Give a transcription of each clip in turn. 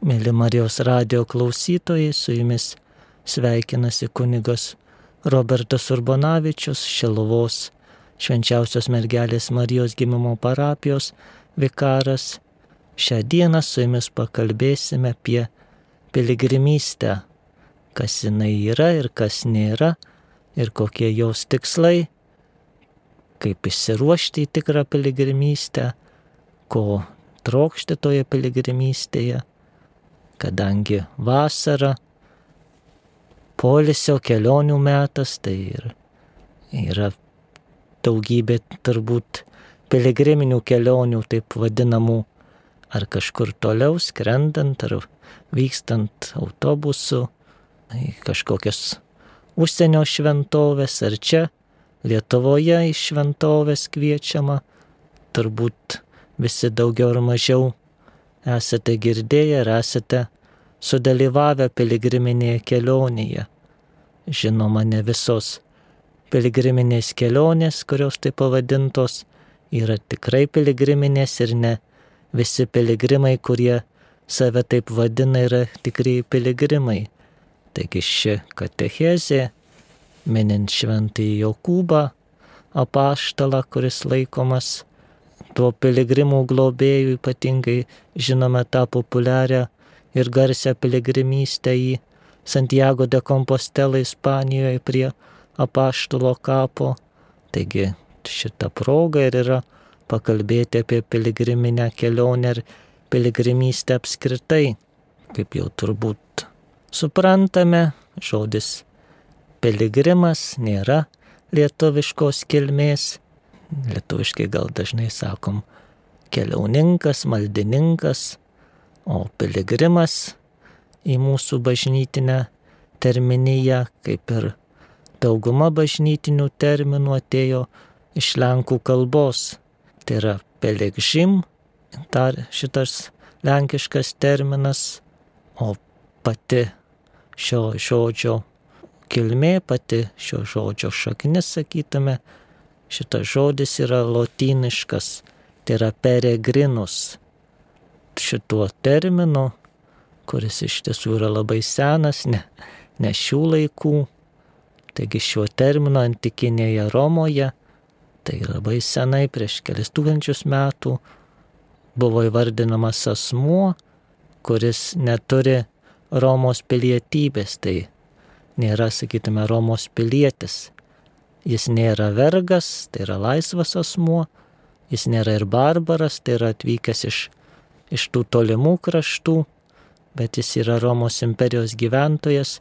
Mėly Marijos radio klausytojai, su jumis sveikinasi kunigas Robertas Urbonavičius, Šilovos švenčiausios mergelės Marijos gimimo parapijos vikaras. Šią dieną su jumis pakalbėsime apie piligrimystę, kas jinai yra ir kas nėra, ir kokie jos tikslai, kaip išsiruošti į tikrą piligrimystę, ko trokšti toje piligrimystėje kadangi vasara, polisio kelionių metas, tai ir yra daugybė turbūt piligriminių kelionių, taip vadinamų, ar kažkur toliau skrendant, ar vykstant autobusu, į kažkokias užsienio šventovės, ar čia Lietuvoje į šventovės kviečiama, turbūt visi daugiau ar mažiau esate girdėję ir esate sudalyvavę piligriminėje kelionėje. Žinoma, ne visos piligriminės kelionės, kurios taip pavadintos, yra tikrai piligriminės ir ne visi piligrimai, kurie save taip vadina, yra tikrai piligrimai. Taigi ši katechezė, minint šventąjį Jokūbą, apaštalą, kuris laikomas tuo piligrimų globėjų ypatingai žinome tą populiarią ir garsią piligrimystę į Santiago de Compostela Ispanijoje prie apaštulo kapo. Taigi šita proga ir yra pakalbėti apie piligriminę kelionę ir piligrimystę apskritai. Kaip jau turbūt suprantame, žodis piligrimas nėra lietuviškos kilmės, lietuviškai gal dažnai sakom keliauninkas, maldininkas, o piligrimas į mūsų bažnytinę terminiją, kaip ir dauguma bažnytinių terminų atėjo iš lenkų kalbos. Tai yra pelegžim, dar šitas lenkiškas terminas, o pati šio žodžio kilmė, pati šio žodžio šaknis, sakytume, šitas žodis yra lotyniškas, tai yra peregrinus. Šituo terminu, kuris iš tiesų yra labai senas, ne, ne šių laikų, taigi šiuo terminu antikinėje Romoje, tai labai senai, prieš kelias tūkstančius metų, buvo įvardinamas asmuo, kuris neturi Romos pilietybės, tai nėra, sakytume, Romos pilietis. Jis nėra vergas, tai yra laisvas asmuo, jis nėra ir barbaras, tai yra atvykęs iš, iš tų tolimų kraštų, bet jis yra Romos imperijos gyventojas,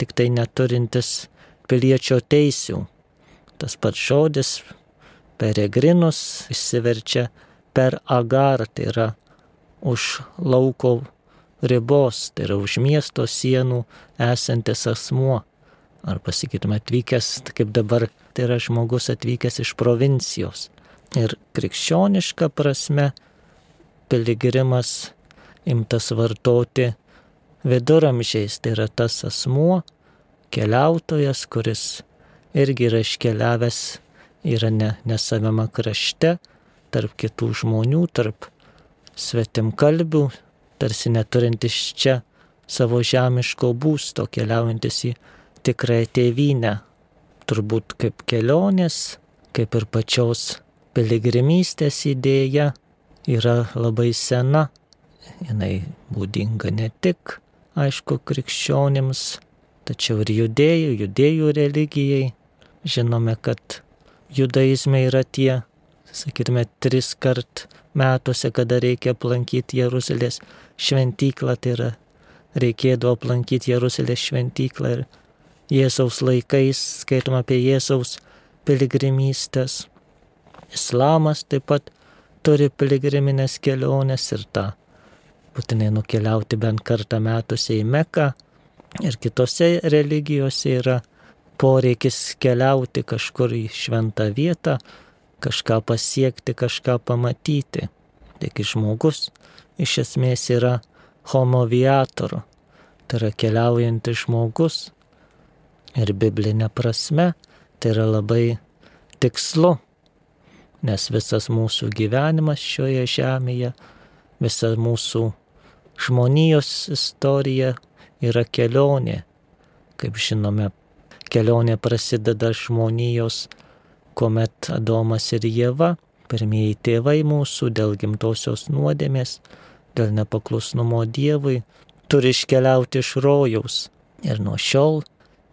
tik tai neturintis piliečio teisių. Tas pats žodis peregrinus išsiverčia per agar, tai yra už lauko ribos, tai yra už miesto sienų esantis asmuo ar pasakytume atvykęs, kaip dabar tai yra žmogus atvykęs iš provincijos. Ir krikščioniška prasme piligrimas imtas vartoti viduramžiais, tai yra tas asmuo, keliautojas, kuris irgi yra iškeliavęs, yra ne, ne savame krašte, tarp kitų žmonių, tarp svetimkalbių, tarsi neturintis čia savo žemiško būsto, keliaujantis į tikrąją tėvynę, turbūt kaip kelionės, kaip ir pačios piligrimystės idėja yra labai sena. Jis būdinga ne tik, aišku, krikščionims, tačiau ir judėjų, judėjų religijai. Žinome, kad judaizme yra tie, sakytume, tris kart metuose, kada reikia aplankyti Jeruzalės šventyklą, tai yra reikėdavo aplankyti Jeruzalės šventyklą ir Jėzaus laikais, skaitom apie Jėzaus piligrimystės. Islamas taip pat turi piligriminės keliones ir tą būtinai nukeliauti bent kartą metuose į Meką. Ir kitose religijose yra poreikis keliauti kažkur į šventą vietą, kažką pasiekti, kažką pamatyti. Taigi žmogus iš esmės yra homoviator, tai yra keliaujantis žmogus, ir biblinė prasme tai yra labai tikslu, nes visas mūsų gyvenimas šioje žemėje, visa mūsų žmonijos istorija yra kelionė. Kaip žinome, kelionė prasideda žmonijos, kuomet Adomas ir Jėva, pirmieji tėvai mūsų dėl gimtosios nuodėmės, dėl nepaklusnumo Dievui, turi iškeliauti iš rojaus. Ir nuo šiol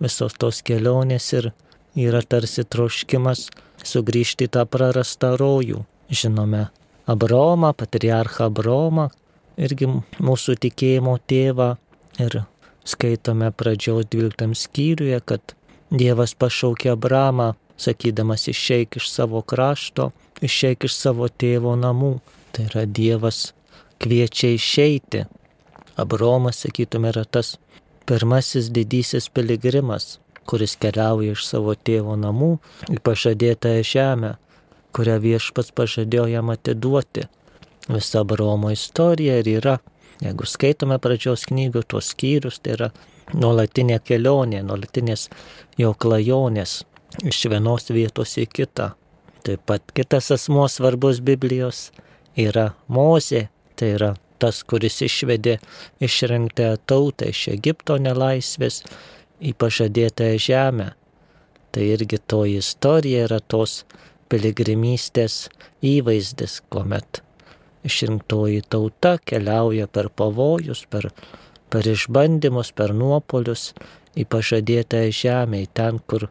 visos tos kelionės ir yra tarsi troškimas sugrįžti į tą prarastą rojų. Žinome Abromą, patriarchą Abromą, irgi mūsų tikėjimo tėvą ir skaitome pradžios 12 skyriuje, kad Dievas pašaukė Abramą, sakydamas išeik iš savo krašto, išeik iš savo tėvo namų. Tai yra Dievas kviečia išeiti. Abromas, sakytume, yra tas pirmasis didysis piligrimas, kuris keliauja iš savo tėvo namų į pažadėtąją žemę, kurią viešpats pažadėjo jam atiduoti. Visa Abromo istorija ir yra, jeigu skaitome pradžios knygų tuos skyrius, tai yra nuolatinė kelionė, nuolatinės jo klajonės iš vienos vietos į kitą. Taip pat kitas asmo svarbus Biblijos yra Mozė, tai yra tas, kuris išvedė išrinktą tautą iš Egipto nelaisvės į pažadėtąją žemę. Tai irgi to istorija yra tos piligrimystės įvaizdis, kuomet išrinktoji tauta keliauja per pavojus, per per išbandymus, per nuopolius į pažadėtą žemę, į ten, kur,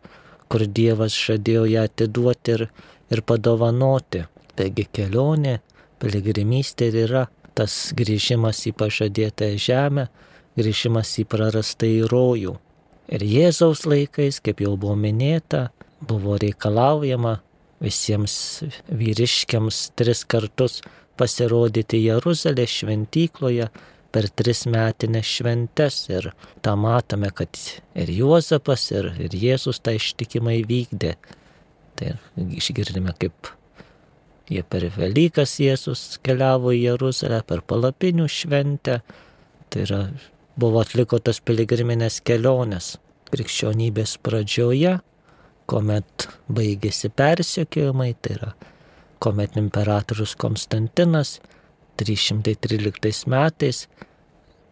kur Dievas žadėjo ją atiduoti ir, ir padovanoti. Taigi kelionė, piligrimystė ir yra tas grįžimas į pažadėtą žemę, grįžimas į prarastą į rojų. Ir Jėzaus laikais, kaip jau buvo minėta, buvo reikalaujama visiems vyriškiams tris kartus pasirodyti Jeruzalės šventykloje, per tris metinės šventes ir tą matome, kad ir Juozapas, ir, ir Jėzus tą ištikimai vykdė. Tai išgirdime, kaip jie per Velykas Jėzus keliavo į Jeruzalę, per palapinių šventę. Tai yra, buvo atliko tas piligriminės kelionės krikščionybės pradžioje, kuomet baigėsi persekiojimai, tai yra, kuomet imperatorius Konstantinas 313 metais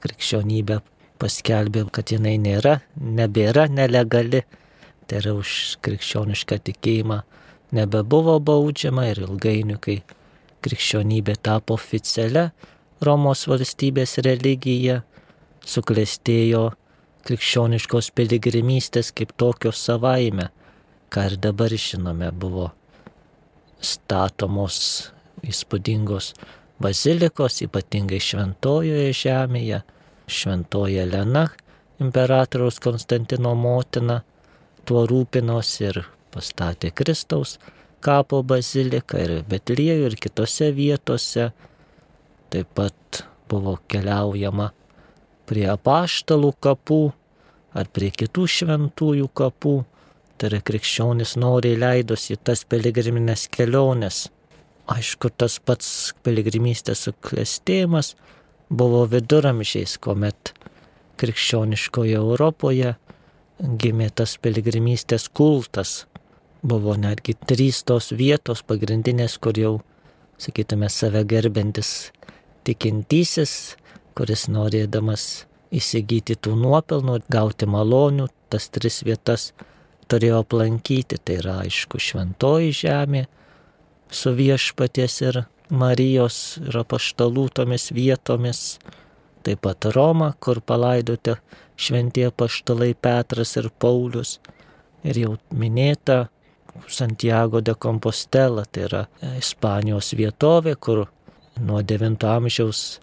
krikščionybė paskelbė, kad jinai nėra, nebėra nelegali. Tai yra už krikščionišką tikėjimą nebebuvo baudžiama ir ilgainiui, kai krikščionybė tapo oficialia Romos valstybės religija, suklestėjo krikščioniškos piligrimystės kaip tokios savaime, ką ir dabar žinome buvo statomos įspūdingos bazilikos, ypatingai šventojoje žemėje, šventoje Lena, imperatoriaus Konstantino motina, tuo rūpinosi ir pastatė Kristaus kapo baziliką ir Betliejų ir kitose vietose. Taip pat buvo keliaujama prie apaštalų kapų ar prie kitų šventųjų kapų. Tai yra krikščionis noriai leidosi į tas piligriminės keliones Aišku, tas pats piligrimystės suklestėjimas buvo viduramžiais, kuomet krikščioniškoje Europoje gimė tas piligrimystės kultas. Buvo netgi trys tos vietos pagrindinės, kur jau, sakytume, save gerbintis tikintysis, kuris norėdamas įsigyti tų nuopelnų, gauti malonių, tas tris vietas turėjo aplankyti. Tai yra, aišku, šventoji žemė, su viešpaties ir Marijos ir apaštalų tomis vietomis, taip pat Roma, kur palaidoti šventie paštalai Petras ir Paulius, ir jau minėta Santiago de Compostela, tai yra Ispanijos vietovė, kur nuo 9 amžiaus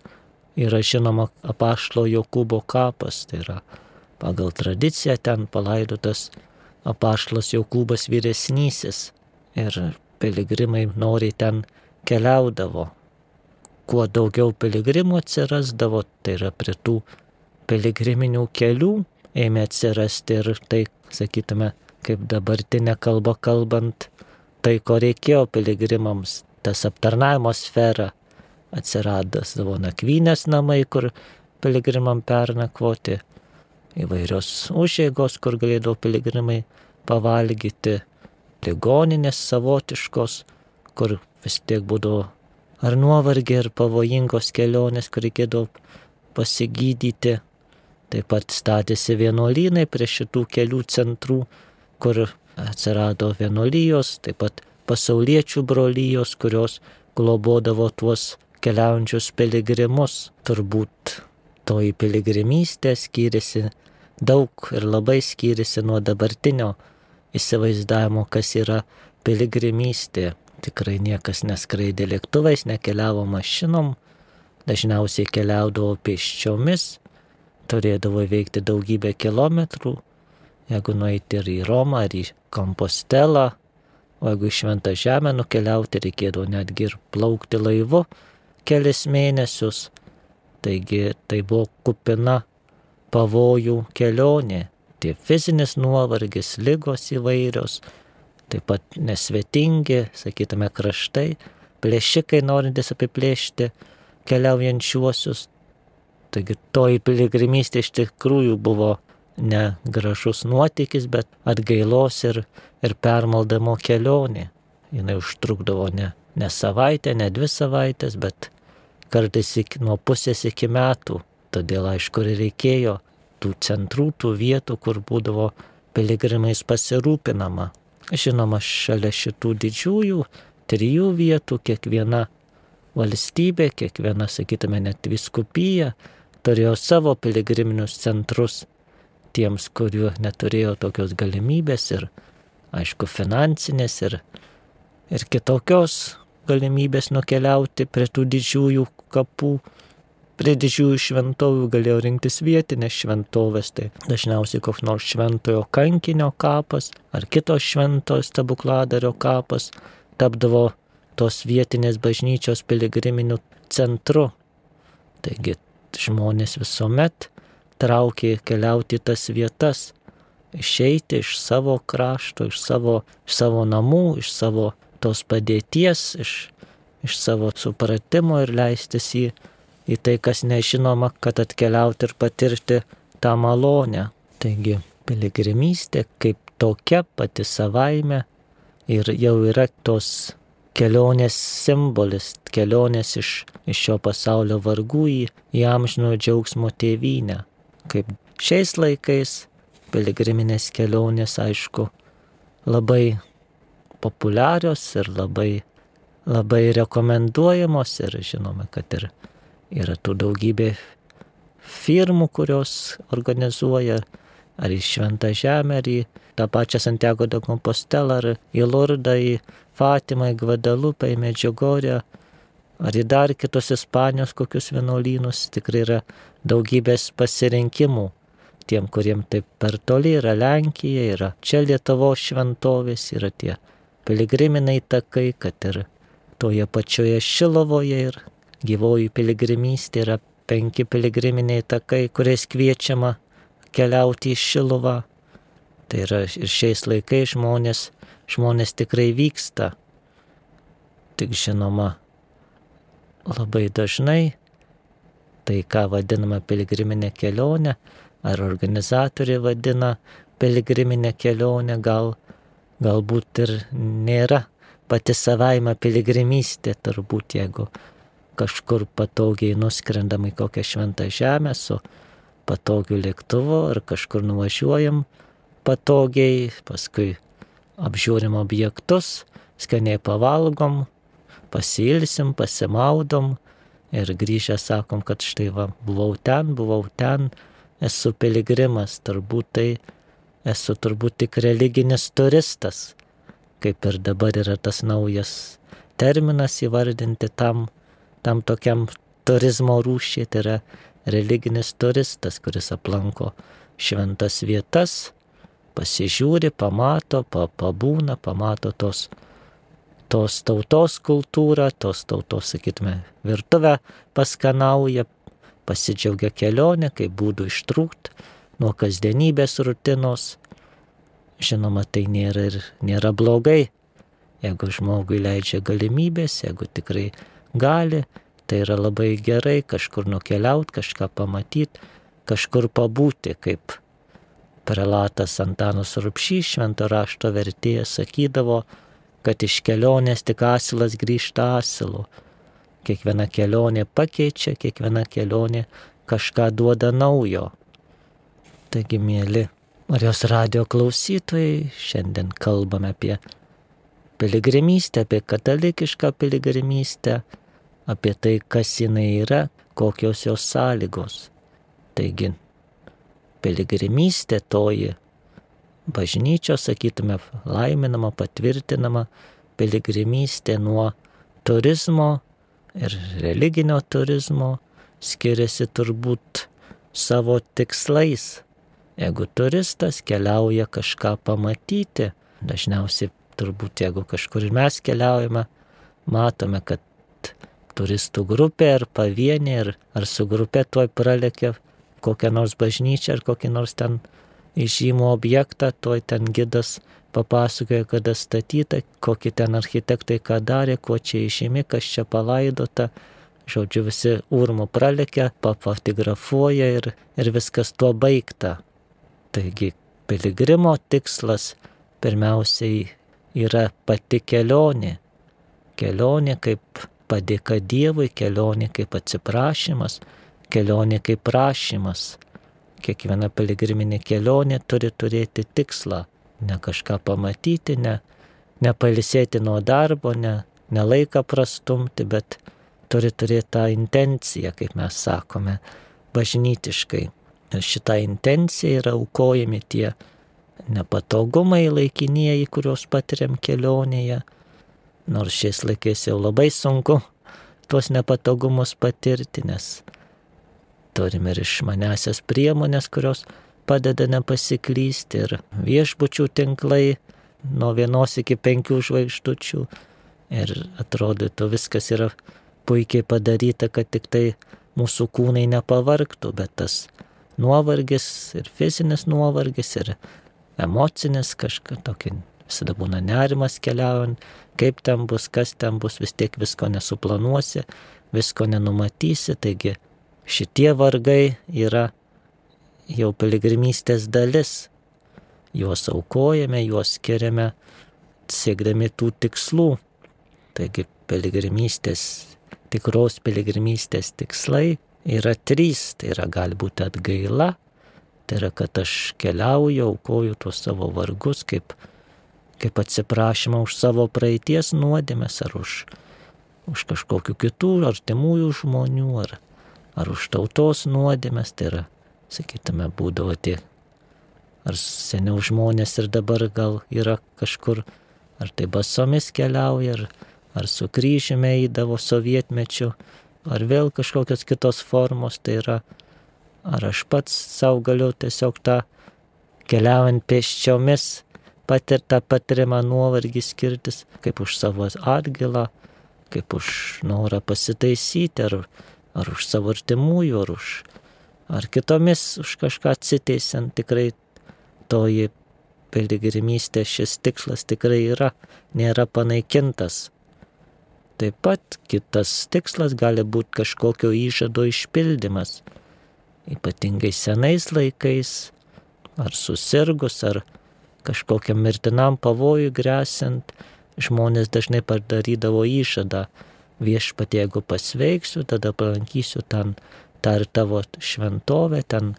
yra žinoma apaštalo Jokūbo kapas, tai yra pagal tradiciją ten palaidotas apaštalas Jokūbas vyresnysis. Ir piligrimai noriai ten keliaudavo. Kuo daugiau piligrimų atsirasdavo, tai yra prie tų piligriminių kelių ėmė atsirasti ir tai, sakytume, kaip dabartinė kalba kalbant, tai ko reikėjo piligrimams, tas aptarnavimo sfera. Atsiradasdavo nakvynės namai, kur piligrimam pernakvoti, įvairios užėgos, kur galėdavo piligrimai pavalgyti, ligoninės savotiškos, kur vis tiek būdavo ar nuovargė, ar pavojingos kelionės, kur reikėdavo pasigydyti. Taip pat statėsi vienuolynai prie šitų kelių centrų, kur atsirado vienuolijos, taip pat pasauliečių brolyjos, kurios globodavo tuos keliaujančius piligrimus. Turbūt toji piligrimystė skyrėsi daug ir labai skyrėsi nuo dabartinio įsivaizdavimo, kas yra piligrimystė. Tikrai niekas neskraidė lėktuvais, nekeliavo mašinom, dažniausiai keliaudavo pėsčiomis, turėdavo veikti daugybę kilometrų, jeigu nueiti ir į Romą, ar į Kompostelą, o jeigu į Šventą Žemę nukeliauti, reikėdavo netgi ir plaukti laivu kelis mėnesius. Taigi tai buvo kupina pavojų kelionė, tie fizinis nuovargis, lygos įvairios, taip pat nesvetingi, sakytume, kraštai, plėšikai norintis apiplėšti keliaujančiuosius. Taigi toji piligrimystė iš tikrųjų buvo ne gražus nuotykis, bet atgailos ir, ir permaldamo kelionė. Jis užtrukdavo ne, ne savaitę, ne dvi savaitės, bet kartais iki, nuo pusės iki metų. Todėl aišku ir reikėjo tų centrų, tų vietų, kur būdavo piligrimais pasirūpinama. Žinoma, šalia šitų didžiųjų trijų vietų kiekviena valstybė, kiekviena, sakytume, net viskupija turėjo savo piligriminius centrus tiems, kuriuo neturėjo tokios galimybės ir, aišku, finansinės ir, ir kitokios galimybės nukeliauti prie tų didžiųjų kapų Prie didžiųjų šventovių galėjo rinktis vietinės šventovės, tai dažniausiai koks nors šventojo kankinio kapas ar kitos šventos stebukladario kapas tapdavo tos vietinės bažnyčios piligriminių centru. Taigi žmonės visuomet traukė keliauti tas vietas, išeiti iš savo krašto, iš savo, iš savo namų, iš savo tos padėties, iš, iš savo supratimo ir leistis į į tai, kas nežinoma, kad atkeliauti ir patirti tą malonę. Taigi, piligrimystė kaip tokia pati savaime ir jau yra tos kelionės simbolis, kelionės iš, iš šio pasaulio vargų į, į amžino džiaugsmo tėvynę. Kaip šiais laikais piligriminės kelionės, aišku, labai populiarios ir labai, labai rekomenduojamos ir žinome, kad ir Yra tų daugybė firmų, kurios organizuoja ar į Šventą Žemę, ar į tą pačią Santiago de Compostela, ar į Lurdą, į Fatimą, į Guadalupę, į Medžiugorę, ar į dar kitus Ispanijos kokius vienuolynus. Tikrai yra daugybės pasirinkimų. Tiem, kuriem taip per toli yra Lenkija, yra čia Lietuvo šventovės, yra tie piligriminiai takai, kad ir toje pačioje Šilovoje ir gyvoji piligrimystė yra penki piligriminiai takai, kuriais kviečiama keliauti į Šiluvą. Tai yra ir šiais laikais žmonės, žmonės tikrai vyksta. Tik žinoma, labai dažnai tai, ką vadiname piligriminė kelionė, ar organizatoriai vadina piligriminė kelionė, gal, galbūt ir nėra pati savaime piligrimystė, turbūt jeigu kažkur patogiai nuskrendam į kokią šventą žemę su patogiu lėktuvu ar kažkur nuvažiuojam patogiai, paskui apžiūrim objektus, skaniai pavalgom, pasilsim, pasimaudom ir grįžę sakom, kad štai va, buvau ten, buvau ten, esu piligrimas, turbūt tai esu turbūt tik religinis turistas, kaip ir dabar yra tas naujas terminas įvardinti tam, tam tokiam turizmo rūšiai, tai yra religinis turistas, kuris aplanko šventas vietas, pasižiūri, pamato, pa, pabūna, pamato tos, tos tautos kultūrą, tos tautos, sakytume, virtuvę paskanauja, pasidžiaugia kelionę, kaip būdų ištrūkti nuo kasdienybės rutinos. Žinoma, tai nėra ir nėra blogai, jeigu žmogui leidžia galimybės, jeigu tikrai gali, tai yra labai gerai kažkur nukeliauti, kažką pamatyti, kažkur pabūti, kaip prelatas Antanas Rupšys, švento rašto vertėjas, sakydavo, kad iš kelionės tik asilas grįžta asilu. Kiekviena kelionė pakeičia, kiekviena kelionė kažką duoda naujo. Taigi, mėly Marijos radio klausytojai, šiandien kalbame apie piligrimystę, apie katalikišką piligrimystę, apie tai, kas jinai yra, kokios jos sąlygos. Taigi, piligrimystė toji bažnyčios, sakytume, laiminama, patvirtinama piligrimystė nuo turizmo ir religinio turizmo skiriasi turbūt savo tikslais. Jeigu turistas keliauja kažką pamatyti, dažniausiai turbūt jeigu kažkur ir mes keliaujame, matome, kad turistų grupė ar pavienė ar, ar su grupė tuoj pralekia kokią nors bažnyčią ar kokį nors ten įžymų objektą, tuoj ten gidas papasakoja, kada statyta, kokie ten architektai ką darė, kuo čia išimi, kas čia palaidota. Žodžiu, visi urmo pralekia, pafotografuoja ir, ir viskas tuo baigta. Taigi piligrimo tikslas pirmiausiai yra pati kelionė. Kelionė kaip padėka Dievui, kelionė kaip atsiprašymas, kelionė kaip prašymas. Kiekviena piligriminė kelionė turi turėti tikslą. Ne kažką pamatyti, ne, ne palisėti nuo darbo, ne, ne laiką prastumti, bet turi turėti tą intenciją, kaip mes sakome, bažnytiškai. Ir šitą intenciją yra aukojami tie nepatogumai laikinieji, kuriuos patiriam kelionėje. Nors šiais laikais jau labai sunku tuos nepatogumus patirti, nes turime ir išmanesias priemonės, kurios padeda nepasiklysti ir viešbučių tinklai nuo vienos iki penkių žvaigždučių. Ir atrodytų viskas yra puikiai padaryta, kad tik tai mūsų kūnai nepavarktų, bet tas nuovargis, ir fizinis nuovargis, ir emocinis kažkas tokį. Visada būna nerimas keliaujant, kaip ten bus, kas ten bus, vis tiek visko nesuplanuosi, visko nenumatysi, taigi šitie vargai yra jau piligrimystės dalis. Juos aukojame, juos skiriame siekdami tų tikslų. Taigi piligrimystės, tikros piligrimystės tikslai yra trys. Tai yra gali būti atgaila, tai yra, kad aš keliauju, aukoju tuos savo vargus kaip, kaip atsiprašymą už savo praeities nuodėmės ar už, už kažkokių kitų artimųjų žmonių ar, ar už tautos nuodėmės. Tai yra, sakytume, būdavo tie. Ar seniau žmonės ir dabar gal yra kažkur, ar tai basomis keliauja, ar, ar su kryžiumi eidavo sovietmečiu, ar vėl kažkokios kitos formos, tai yra, ar aš pats savo galiu tiesiog tą keliaujant pėsčiomis patirtą patirimą nuovargį skirtis, kaip už savo atgilą, kaip už norą pasitaisyti, ar, ar už savo artimųjų, ar už ar kitomis už kažką atsiteisiant, tikrai toji piligrimystė šis tikslas tikrai yra, nėra panaikintas. Taip pat kitas tikslas gali būti kažkokio įžado išpildymas. Ypatingai senais laikais, ar susirgus, ar kažkokiam mirtinam pavojui grėsint, žmonės dažnai padarydavo įžadą. Viešpat, jeigu pasveiksiu, tada palankysiu ten tą ir tavo šventovę, ten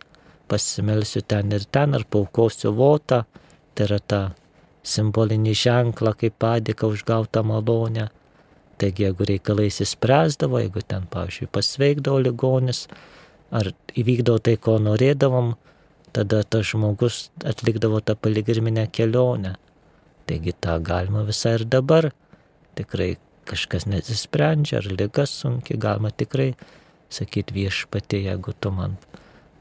pasimelsiu ten ir ten, ar paukosiu votą, tai yra tą simbolinį ženklą kaip padėka už gautą malonę. Taigi, jeigu reikalai įsispręsdavo, jeigu ten, pavyzdžiui, pasveikdavo ligonis, ar įvykdavo tai, ko norėdavom, tada tas žmogus atlikdavo tą piligriminę kelionę. Taigi tą galima visai ir dabar. Tikrai kažkas nesisprendžia, ar lyga sunki, galima tikrai sakyti viešpatė, jeigu tu man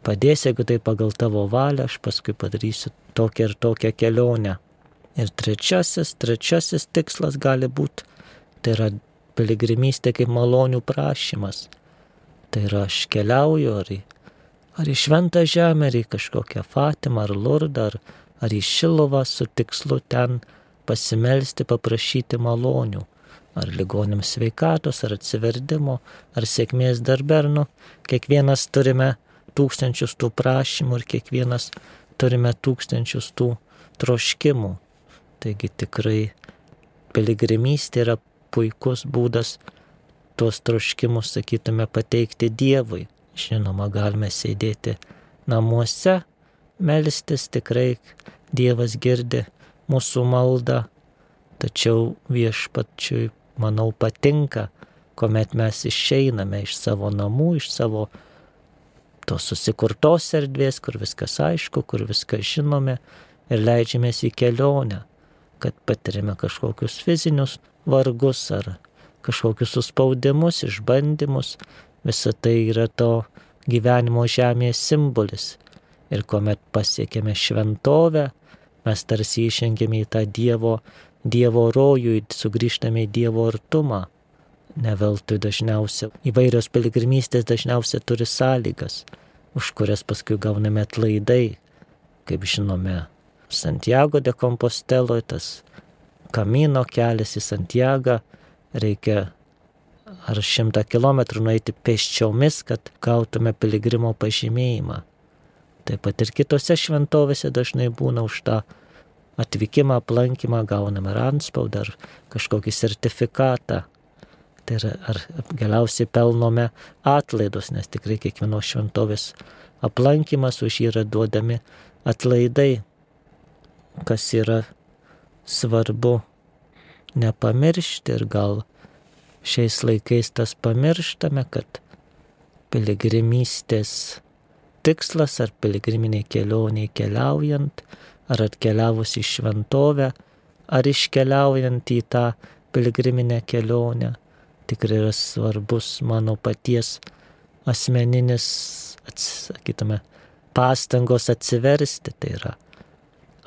padėsi, jeigu tai pagal tavo valią, aš paskui padarysiu tokią ir tokią kelionę. Ir trečiasis, trečiasis tikslas gali būti Tai yra piligrimystė kaip malonių prašymas. Tai yra aš keliauju ar į, ar į šventą žemę, ar į kažkokią Fatimą, ar Lurdą, ar, ar į Šilovą su tikslu ten pasimelsti, paprašyti malonių. Ar ligonėms sveikatos, ar atsiverdimo, ar sėkmės darbernu. Kiekvienas turime tūkstančius tų prašymų ir kiekvienas turime tūkstančius tų troškimų. Taigi tikrai piligrimystė yra puikus būdas tuos troškimus, sakytume, pateikti Dievui. Žinoma, galime sėdėti namuose, melstis tikrai Dievas girdi mūsų maldą, tačiau viešpačiui, manau, patinka, kuomet mes išeiname iš savo namų, iš savo tos susikurtos erdvės, kur viskas aišku, kur viską žinome ir leidžiamės į kelionę, kad patirime kažkokius fizinius vargus ar kažkokius suspaudimus, išbandymus. Visa tai yra to gyvenimo žemėje simbolis. Ir kuomet pasiekėme šventovę, mes tarsi išengėme į tą Dievo, dievo rojų, sugrįžtame į Dievo artumą. Neveltui dažniausia įvairios piligrimystės dažniausiai turi sąlygas, už kurias paskui gauname atlaidai. Kaip žinome, Santiago de Compostelo, tas kamino kelias į Santiagą, reikia ar šimtą kilometrų nueiti pėsčiomis, kad gautume piligrimo pažymėjimą. Taip pat ir kitose šventovėse dažnai būna už tą atvykimą, aplankymą gauname ranspaudą ar kažkokį sertifikatą. Tai yra, ar galiausiai pelnome atlaidus, nes tikrai kiekvienos šventovės aplankimas už jį yra duodami atlaidai, kas yra svarbu nepamiršti ir gal šiais laikais tas pamirštame, kad piligrimystės tikslas ar piligriminiai kelioniai keliaujant, ar atkeliavus į šventovę, ar iškeliaujant į tą piligriminę kelionę, tikrai yra svarbus mano paties asmeninis, sakytume, pastangos atsiversti. Tai yra,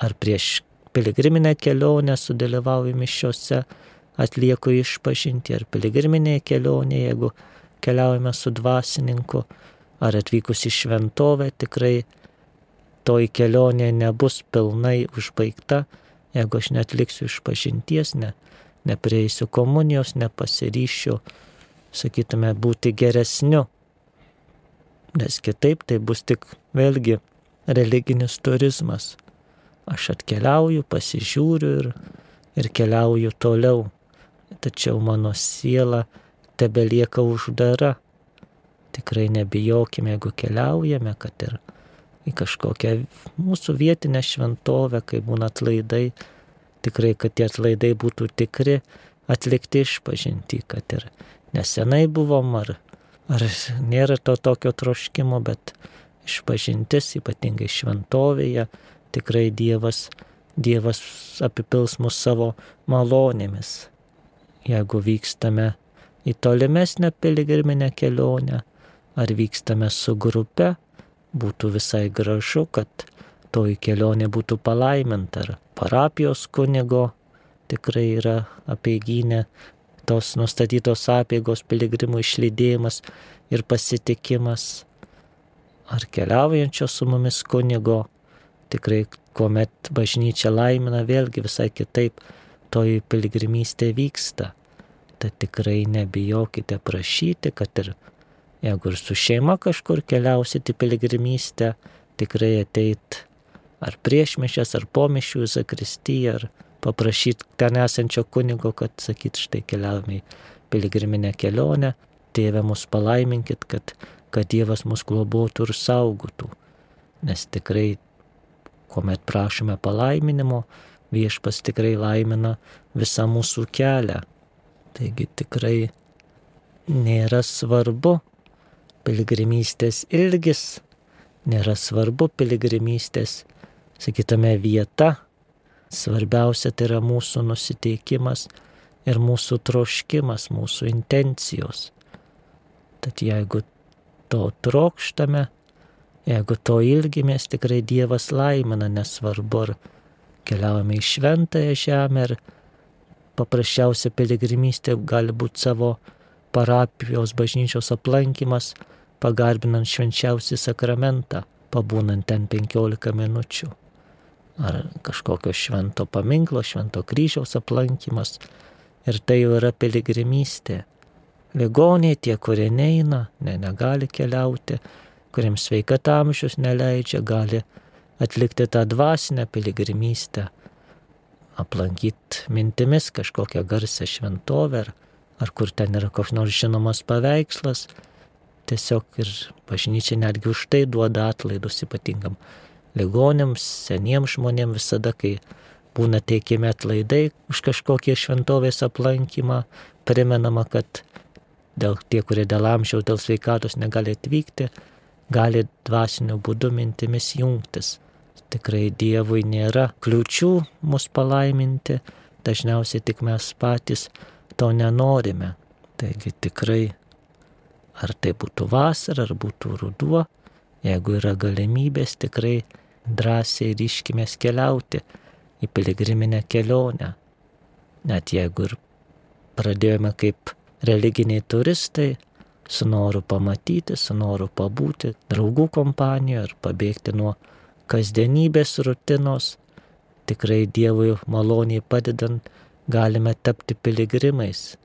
ar prieš piligriminę kelionę sudalyvauju mišiuose, atlieku išpažinti, ar piligriminėje kelionėje, jeigu keliaujame su dvasininku, ar atvykus į šventovę, tikrai toji kelionė nebus pilnai užbaigta, jeigu aš netliksiu išpažinties, ne, neprieisiu komunijos, nepasiryšiu, sakytume, būti geresniu. Nes kitaip tai bus tik vėlgi religinis turizmas. Aš atkeliauju, pasižiūriu ir, ir keliauju toliau. Tačiau mano siela tebe lieka uždara. Tikrai nebijokime, jeigu keliaujame, kad ir į kažkokią mūsų vietinę šventovę, kai būna atlaidai, tikrai, kad tie atlaidai būtų tikri, atlikti išpažinti, kad ir nesenai buvom, ar, ar nėra to tokio troškimo, bet išpažintis, ypatingai šventovėje, tikrai Dievas, Dievas apipils mus savo malonėmis. Jeigu vykstame į tolimesnę piligriminę kelionę, ar vykstame su grupe, būtų visai gražu, kad toji kelionė būtų palaiminta. Ar parapijos kunigo tikrai yra apieiginė, tos nustatytos apėgos piligrimų išlydėjimas ir pasitikimas. Ar keliaujančio su mumis kunigo, tikrai kuomet bažnyčia laimina, vėlgi visai kitaip toji piligrimystė vyksta. Tad tikrai nebijokite prašyti, kad ir jeigu ir su šeima kažkur keliausite piligrimystę, tikrai ateit ar priešmišęs, ar pomišių į Zakristiją, ar paprašyti ten esančio kunigo, kad sakyt, štai keliavome į piligriminę kelionę, tėvę mus palaiminkit, kad, kad Dievas mus globotų ir saugotų. Nes tikrai, kuomet prašome palaiminimo, viešpas tikrai laimina visą mūsų kelią. Taigi tikrai nėra svarbu piligrimystės ilgis, nėra svarbu piligrimystės sakytume, vieta. Svarbiausia tai yra mūsų nusiteikimas ir mūsų troškimas, mūsų intencijos. Tad jeigu to trokštame, jeigu to ilgimės, tikrai Dievas laimina, nesvarbu ar keliaujame į šventąją žemę ir paprasčiausia piligrimystė gali būti savo parapijos bažnyčios aplankimas, pagarbinant švenčiausią sakramentą, pabūnant ten 15 minučių ar kažkokio švento paminklo, švento kryžiaus aplankimas. Ir tai jau yra piligrimystė. Ligoniai tie, kurie neina, ne, negali keliauti, kuriems sveikata amžius neleidžia, gali atlikti tą dvasinę piligrimystę, aplankyti mintimis kažkokią garsę šventovę, ar, ar kur ten yra koks nors žinomas paveikslas, tiesiog ir bažnyčia netgi už tai duoda atlaidus ypatingam ligonėms, seniems žmonėms visada, kai būna teikiami atlaidai už kažkokį šventovės aplankymą, primenama, kad dėl tie, kurie dėl amžiaus, dėl sveikatos negali atvykti, gali dvasiniu būdu mintimis jungtis. Tikrai Dievui nėra kliučių mus palaiminti, dažniausiai tik mes patys to nenorime. Taigi tikrai, ar tai būtų vasara, ar būtų ruduo, jeigu yra galimybės, tikrai drąsiai ryškimės keliauti į piligriminę kelionę. Net jeigu ir pradėjome kaip religiniai turistai, su noru pamatyti, su noru pabūti draugų kompanijoje ar pabėgti nuo kasdienybės rutinos, tikrai Dievui maloniai padedant galime tapti piligrimais.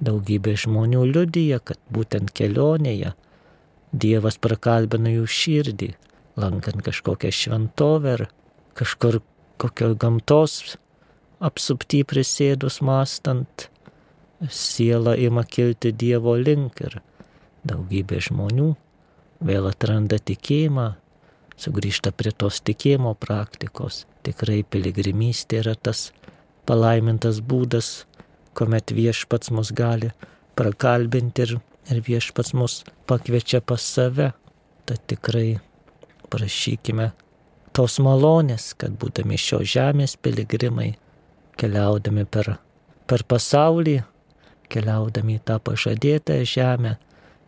Daugybė žmonių liudyja, kad būtent kelionėje Dievas prakalbina jų širdį, lankant kažkokią šventovę ar kažkur kokio gamtos apsupty prisėdus mastant, siela ima kilti Dievo link ir daugybė žmonių vėl atranda tikėjimą, sugrįžta prie tos tikėjimo praktikos. Tikrai piligrimystė yra tas palaimintas būdas, kuomet viešpats mus gali prakalbinti ir, ir viešpats mus pakviečia pas save. Tad tikrai prašykime tos malonės, kad būdami šio žemės piligrimai, keliaudami per, per pasaulį, keliaudami į tą pažadėtą žemę,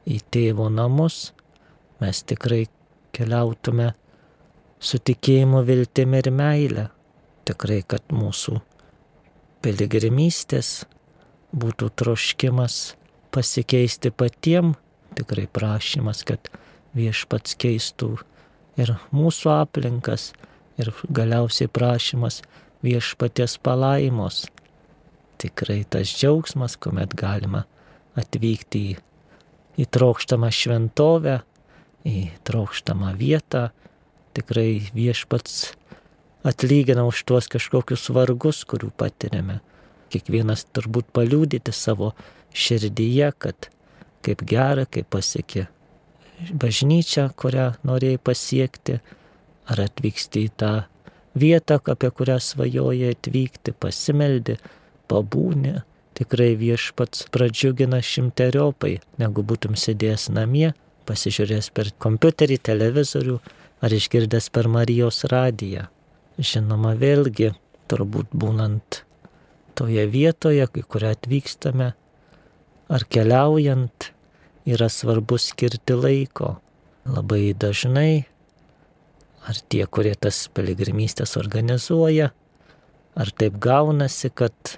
į tėvo namus, mes tikrai keliautume su tikėjimu, viltimi ir meile. Tikrai, kad mūsų piligrimystės būtų troškimas pasikeisti patiem, tikrai prašymas, kad viešpats keistų ir mūsų aplinkas, ir galiausiai prašymas viešpaties palaimos. Tikrai tas džiaugsmas, kuomet galima atvykti į, į trokštamą šventovę, į trokštamą vietą, tikrai viešpats atlygina už tuos kažkokius vargus, kurių patiriame. Kiekvienas turbūt paliūdyti savo širdyje, kad kaip gera, kaip pasiekė bažnyčią, kurią norėjai pasiekti, ar atvyksti į tą vietą, apie kurią svajoji atvykti, pasimeldi, pabūni, tikrai viešpats pradžiugina šimteriopai, negu būtum sėdėjęs namie, pasižiūrėjęs per kompiuterį, televizorių ar išgirdęs per Marijos radiją. Žinoma, vėlgi, turbūt būnant toje vietoje, kai kurią atvykstame, ar keliaujant, yra svarbu skirti laiko. Labai dažnai, ar tie, kurie tas piligrimystės organizuoja, ar taip gaunasi, kad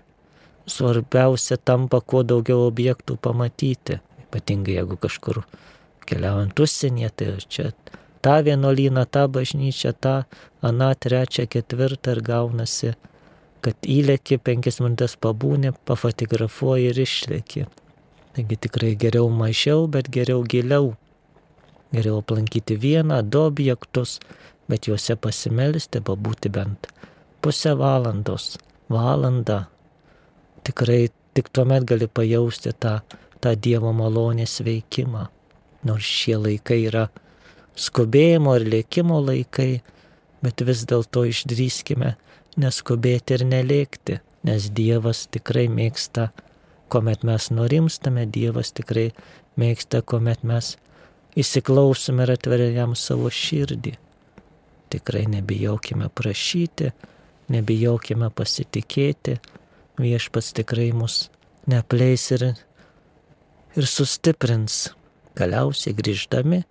svarbiausia tampa kuo daugiau objektų pamatyti. Ypatingai jeigu kažkur keliaujant užsienyje, tai čia tą vienuolyną, tą bažnyčią, tą, aną, trečią, ketvirtą ir gaunasi, kad įlėki, penkias minutės pabūni, pafotografuoji ir išlėki. Taigi tikrai geriau mažiau, bet geriau giliau. Geriau aplankyti vieną, du objektus, bet juose pasimelsti, pabūti bent pusę valandos, valandą. Tikrai tik tuomet gali pajausti tą, tą Dievo malonės veikimą. Nors šie laikai yra skubėjimo ir lėkimo laikai, bet vis dėlto išdrįskime neskubėti ir nelėkti, nes Dievas tikrai mėgsta kuomet mes nurimstame, Dievas tikrai mėgsta, kuomet mes įsiklausome ir atveria jam savo širdį. Tikrai nebijokime prašyti, nebijokime pasitikėti, viešpats tikrai mus neapleis ir, ir sustiprins. Galiausiai grįždami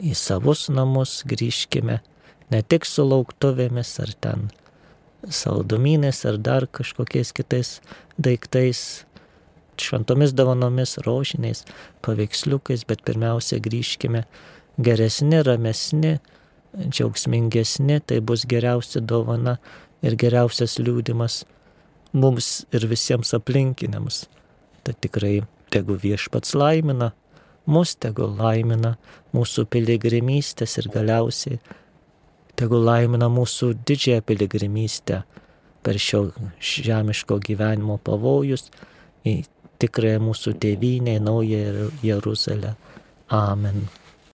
į savus namus grįžkime ne tik su lauktuvėmis ar ten saldumynės ar dar kažkokiais kitais daiktais, šventomis dovanomis, rožiniais, paveiksliukais, bet pirmiausia grįžkime geresni, ramesni, džiaugsmingesni, tai bus geriausia dovana ir geriausias liūdimas mums ir visiems aplinkiniams. Tai tikrai tegu viešpats laimina, mus tegu laimina mūsų piligrimystės ir galiausiai tegu laimina mūsų didžiąją piligrimystę per šio žemiško gyvenimo pavojus į tikrąją mūsų tėvynę, naują Jeruzalę. Amen.